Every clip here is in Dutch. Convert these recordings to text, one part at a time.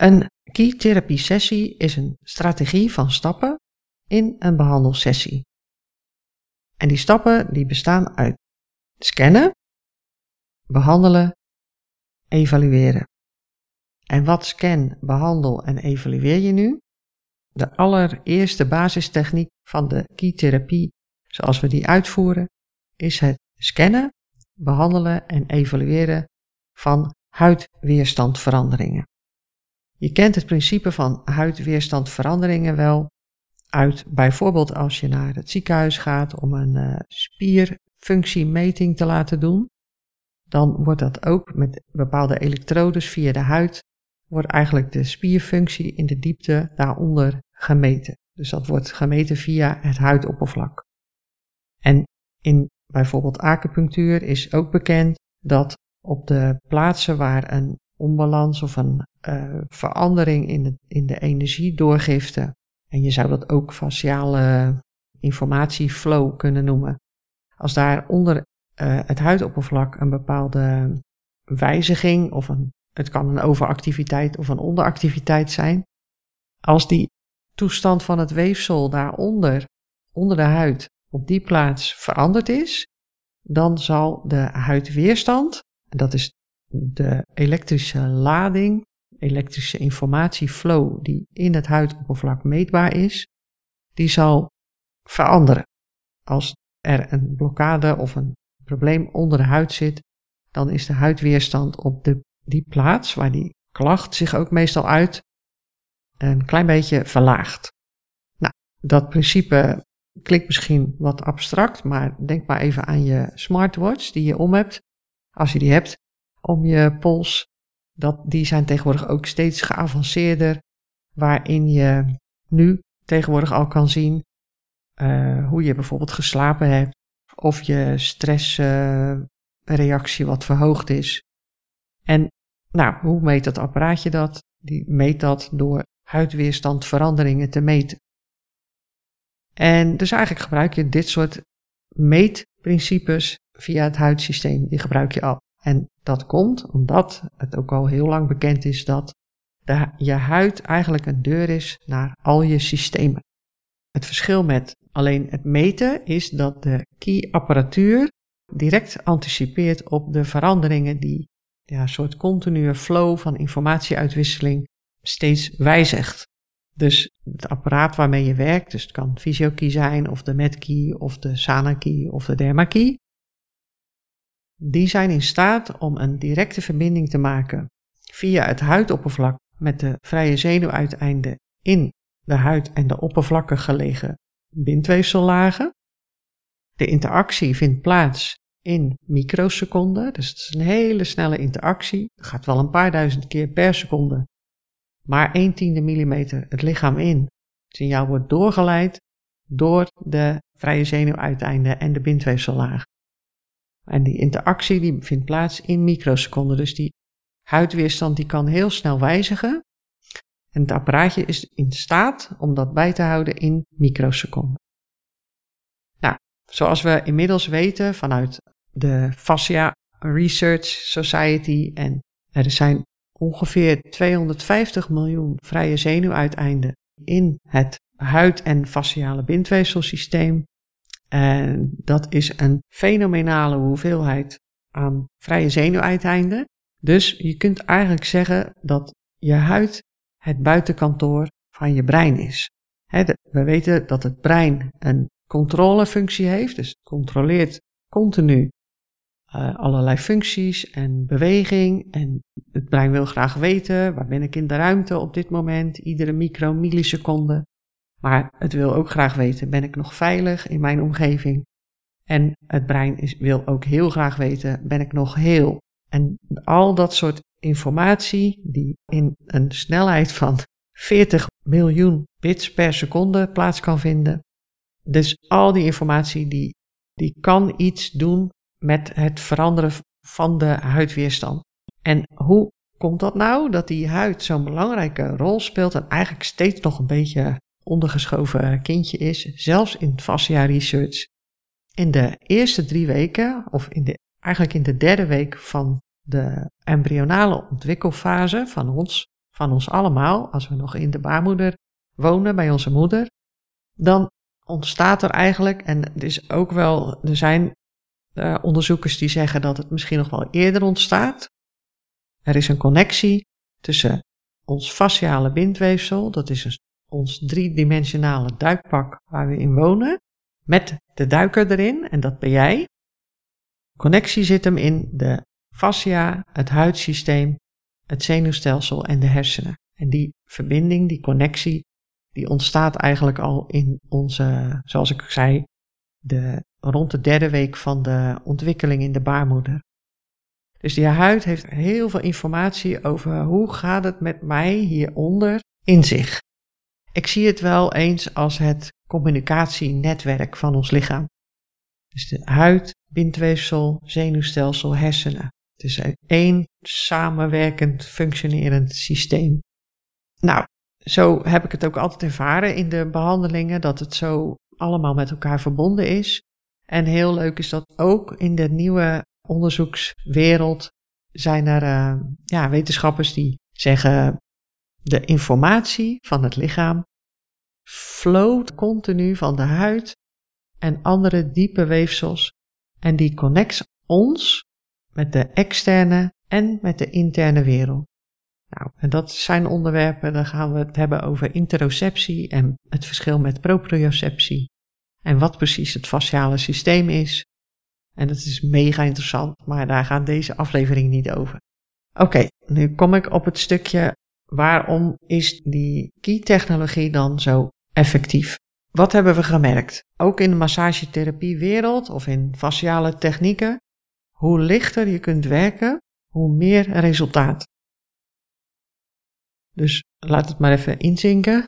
Een key-therapie sessie is een strategie van stappen in een behandelsessie. En die stappen die bestaan uit scannen, behandelen, evalueren. En wat scan, behandel en evalueer je nu? De allereerste basistechniek van de key-therapie, zoals we die uitvoeren, is het scannen, behandelen en evalueren van huidweerstandveranderingen. Je kent het principe van huidweerstandveranderingen wel uit bijvoorbeeld als je naar het ziekenhuis gaat om een uh, spierfunctiemeting te laten doen. Dan wordt dat ook met bepaalde elektrodes via de huid, wordt eigenlijk de spierfunctie in de diepte daaronder gemeten. Dus dat wordt gemeten via het huidoppervlak. En in bijvoorbeeld acupunctuur is ook bekend dat op de plaatsen waar een onbalans of een uh, verandering in de, in de energiedoorgifte, en je zou dat ook faciale informatieflow kunnen noemen, als daar onder uh, het huidoppervlak een bepaalde wijziging of een, het kan een overactiviteit of een onderactiviteit zijn, als die toestand van het weefsel daaronder, onder de huid, op die plaats veranderd is, dan zal de huidweerstand, dat is de elektrische lading, elektrische informatieflow die in het huidoppervlak meetbaar is, die zal veranderen. Als er een blokkade of een probleem onder de huid zit, dan is de huidweerstand op de, die plaats waar die klacht zich ook meestal uit, een klein beetje verlaagd. Nou, dat principe klinkt misschien wat abstract, maar denk maar even aan je smartwatch die je om hebt. Als je die hebt om je pols, dat, die zijn tegenwoordig ook steeds geavanceerder, waarin je nu tegenwoordig al kan zien uh, hoe je bijvoorbeeld geslapen hebt, of je stressreactie wat verhoogd is. En nou, hoe meet dat apparaatje dat? Die meet dat door huidweerstandveranderingen te meten. En dus eigenlijk gebruik je dit soort meetprincipes via het huidsysteem. Die gebruik je al. En dat komt omdat het ook al heel lang bekend is dat de, je huid eigenlijk een deur is naar al je systemen. Het verschil met alleen het meten is dat de key-apparatuur direct anticipeert op de veranderingen die ja, een soort continue flow van informatieuitwisseling steeds wijzigt. Dus het apparaat waarmee je werkt, dus het kan VisioKey zijn, of de MedKey, of de SanaKey, of de DermaKey, die zijn in staat om een directe verbinding te maken via het huidoppervlak met de vrije zenuwuiteinden in de huid en de oppervlakkig gelegen bindweefsellagen. De interactie vindt plaats in microseconden, dus het is een hele snelle interactie. Het gaat wel een paar duizend keer per seconde, maar 1 tiende millimeter het lichaam in. Het signaal wordt doorgeleid door de vrije zenuwuiteinden en de bindweefsellagen. En die interactie die vindt plaats in microseconden. Dus die huidweerstand die kan heel snel wijzigen. En het apparaatje is in staat om dat bij te houden in microseconden. Nou, zoals we inmiddels weten vanuit de Fascia Research Society en er zijn ongeveer 250 miljoen vrije zenuwuiteinden in het huid- en fasciale bindweefselsysteem. En dat is een fenomenale hoeveelheid aan vrije zenuwuiteinden. Dus je kunt eigenlijk zeggen dat je huid het buitenkantoor van je brein is. we weten dat het brein een controlefunctie heeft, dus het controleert continu uh, allerlei functies en beweging. En het brein wil graag weten, waar ben ik in de ruimte op dit moment, iedere micro-milliseconde. Maar het wil ook graag weten, ben ik nog veilig in mijn omgeving? En het brein wil ook heel graag weten, ben ik nog heel? En al dat soort informatie die in een snelheid van 40 miljoen bits per seconde plaats kan vinden. Dus al die informatie die, die kan iets doen met het veranderen van de huidweerstand. En hoe komt dat nou dat die huid zo'n belangrijke rol speelt en eigenlijk steeds nog een beetje ondergeschoven kindje is, zelfs in fascia research. In de eerste drie weken, of in de, eigenlijk in de derde week van de embryonale ontwikkelfase van ons, van ons allemaal, als we nog in de baarmoeder wonen bij onze moeder, dan ontstaat er eigenlijk, en het is ook wel, er zijn uh, onderzoekers die zeggen dat het misschien nog wel eerder ontstaat. Er is een connectie tussen ons fasciale bindweefsel, dat is ons driedimensionale duikpak waar we in wonen, met de duiker erin, en dat ben jij. Connectie zit hem in de fascia, het huidsysteem, het zenuwstelsel en de hersenen. En die verbinding, die connectie, die ontstaat eigenlijk al in onze, zoals ik zei, de, rond de derde week van de ontwikkeling in de baarmoeder. Dus die huid heeft heel veel informatie over hoe gaat het met mij hieronder in zich. Ik zie het wel eens als het communicatienetwerk van ons lichaam. Dus de huid, bindweefsel, zenuwstelsel, hersenen. Het is één samenwerkend, functionerend systeem. Nou, zo heb ik het ook altijd ervaren in de behandelingen, dat het zo allemaal met elkaar verbonden is. En heel leuk is dat ook in de nieuwe onderzoekswereld zijn er uh, ja, wetenschappers die zeggen de informatie van het lichaam floot continu van de huid en andere diepe weefsels en die connects ons met de externe en met de interne wereld. Nou, en dat zijn onderwerpen, dan gaan we het hebben over interoceptie en het verschil met proprioceptie. En wat precies het fasciale systeem is. En dat is mega interessant, maar daar gaat deze aflevering niet over. Oké, nu kom ik op het stukje waarom is die key-technologie dan zo effectief? Wat hebben we gemerkt? Ook in de massagetherapiewereld of in fasciale technieken, hoe lichter je kunt werken, hoe meer resultaat. Dus laat het maar even inzinken.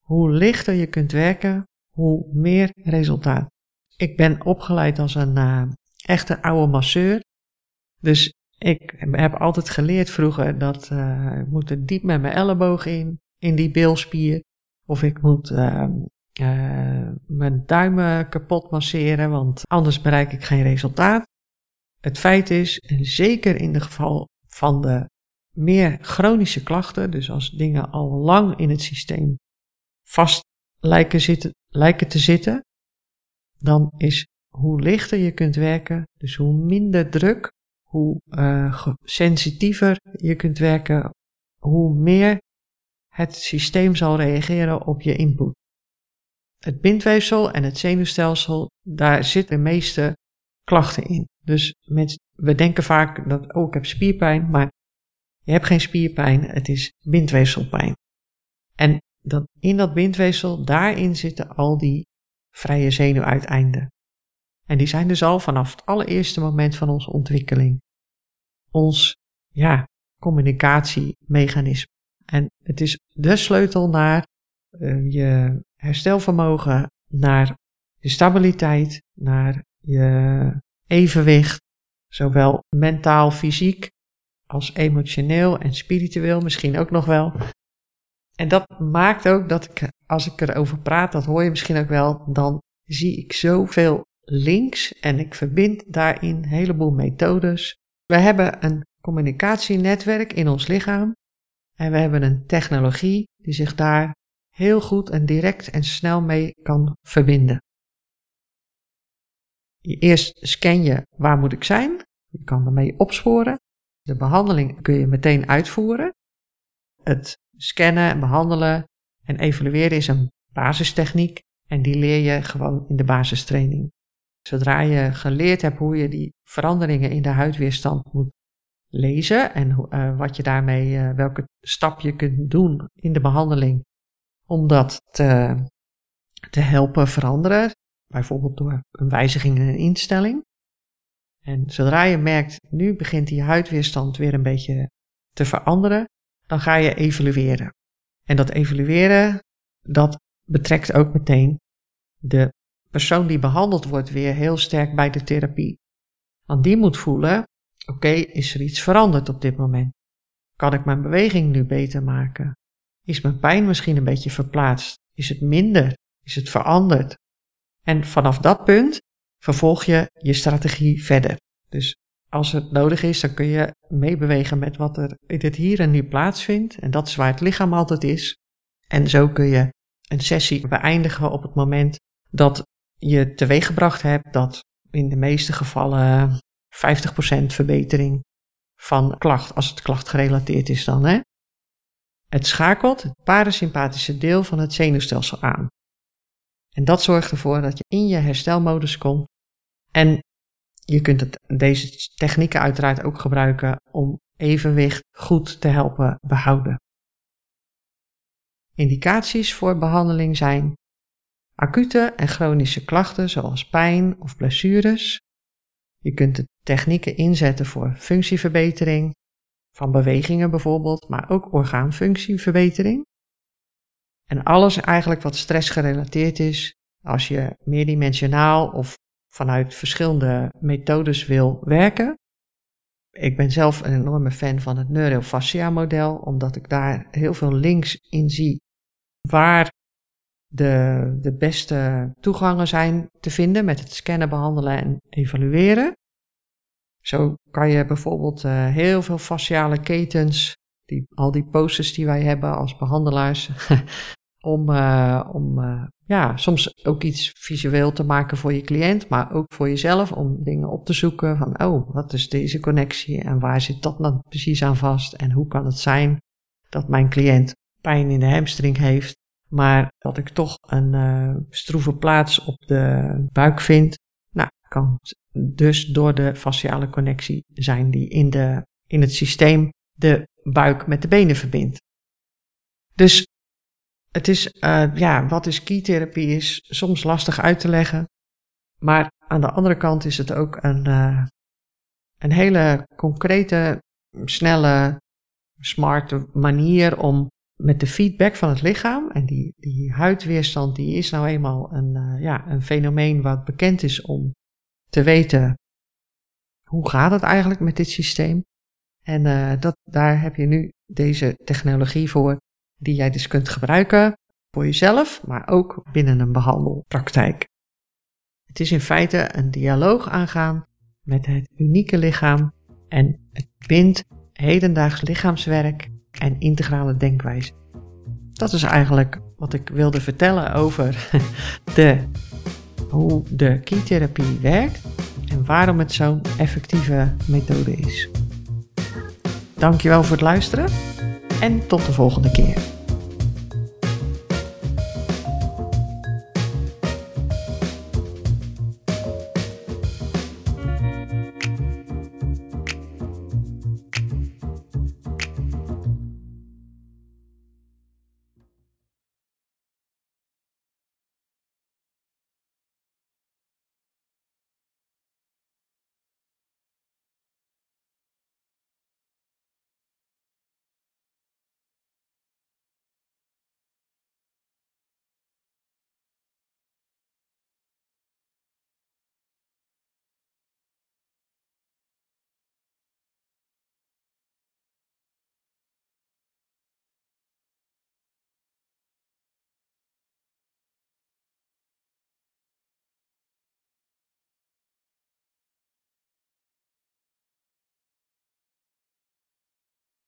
Hoe lichter je kunt werken, hoe meer resultaat. Ik ben opgeleid als een uh, echte oude masseur. Dus ik heb altijd geleerd vroeger dat uh, ik moet er diep met mijn elleboog in, in die bilspier. Of ik moet uh, uh, mijn duimen kapot masseren, want anders bereik ik geen resultaat. Het feit is, en zeker in het geval van de meer chronische klachten, dus als dingen al lang in het systeem vast lijken, zitten, lijken te zitten, dan is hoe lichter je kunt werken, dus hoe minder druk, hoe uh, sensitiever je kunt werken, hoe meer het systeem zal reageren op je input. Het bindweefsel en het zenuwstelsel, daar zitten de meeste klachten in. Dus mensen, we denken vaak dat, oh, ik heb spierpijn, maar je hebt geen spierpijn, het is bindweefselpijn. En dan in dat bindweefsel, daarin zitten al die vrije zenuwuiteinden. En die zijn dus al vanaf het allereerste moment van onze ontwikkeling. Ons, ja, communicatiemechanisme. En het is de sleutel naar uh, je herstelvermogen, naar je stabiliteit, naar je evenwicht, zowel mentaal, fysiek als emotioneel en spiritueel misschien ook nog wel. En dat maakt ook dat ik, als ik erover praat, dat hoor je misschien ook wel, dan zie ik zoveel links en ik verbind daarin een heleboel methodes. We hebben een communicatienetwerk in ons lichaam en we hebben een technologie die zich daar heel goed en direct en snel mee kan verbinden. Eerst scan je waar moet ik zijn. Je kan ermee opsporen. De behandeling kun je meteen uitvoeren. Het scannen, en behandelen en evalueren is een basistechniek en die leer je gewoon in de basistraining. Zodra je geleerd hebt hoe je die veranderingen in de huidweerstand moet lezen en uh, wat je daarmee, uh, welke stap je kunt doen in de behandeling om dat te, te helpen veranderen, bijvoorbeeld door een wijziging in een instelling. En zodra je merkt, nu begint die huidweerstand weer een beetje te veranderen, dan ga je evalueren. En dat evalueren, dat betrekt ook meteen de persoon die behandeld wordt weer heel sterk bij de therapie. Want die moet voelen, oké, is er iets veranderd op dit moment? Kan ik mijn beweging nu beter maken? Is mijn pijn misschien een beetje verplaatst? Is het minder? Is het veranderd? En vanaf dat punt vervolg je je strategie verder. Dus als het nodig is, dan kun je meebewegen met wat er in het hier en nu plaatsvindt. En dat is waar het lichaam altijd is. En zo kun je een sessie beëindigen op het moment dat je teweeggebracht hebt dat in de meeste gevallen 50% verbetering van klacht, als het klachtgerelateerd is dan. Hè? Het schakelt het parasympathische deel van het zenuwstelsel aan. En dat zorgt ervoor dat je in je herstelmodus komt. En je kunt het, deze technieken uiteraard ook gebruiken om evenwicht goed te helpen behouden. Indicaties voor behandeling zijn acute en chronische klachten zoals pijn of blessures. Je kunt de technieken inzetten voor functieverbetering, van bewegingen bijvoorbeeld, maar ook orgaanfunctieverbetering. En alles eigenlijk wat stressgerelateerd is, als je meerdimensionaal of vanuit verschillende methodes wil werken. Ik ben zelf een enorme fan van het neurofascia model, omdat ik daar heel veel links in zie waar de, de beste toegangen zijn te vinden met het scannen, behandelen en evalueren. Zo kan je bijvoorbeeld uh, heel veel fasciale ketens, die, al die posters die wij hebben als behandelaars, om, uh, om uh, ja, soms ook iets visueel te maken voor je cliënt, maar ook voor jezelf om dingen op te zoeken van, oh, wat is deze connectie en waar zit dat dan precies aan vast en hoe kan het zijn dat mijn cliënt pijn in de hamstring heeft, maar dat ik toch een uh, stroeve plaats op de buik vind. Nou, kan dus door de fasciale connectie zijn die in, de, in het systeem de buik met de benen verbindt. Dus het is, uh, ja, wat is keytherapie is soms lastig uit te leggen. Maar aan de andere kant is het ook een, uh, een hele concrete, snelle, smarte manier om met de feedback van het lichaam en die, die huidweerstand, die is nou eenmaal een, uh, ja, een fenomeen wat bekend is om te weten hoe gaat het eigenlijk met dit systeem. En uh, dat, daar heb je nu deze technologie voor, die jij dus kunt gebruiken voor jezelf, maar ook binnen een behandelpraktijk. Het is in feite een dialoog aangaan met het unieke lichaam en het bindt hedendaags lichaamswerk en integrale denkwijze. Dat is eigenlijk wat ik wilde vertellen over de, hoe de keytherapie werkt en waarom het zo'n effectieve methode is. Dankjewel voor het luisteren en tot de volgende keer.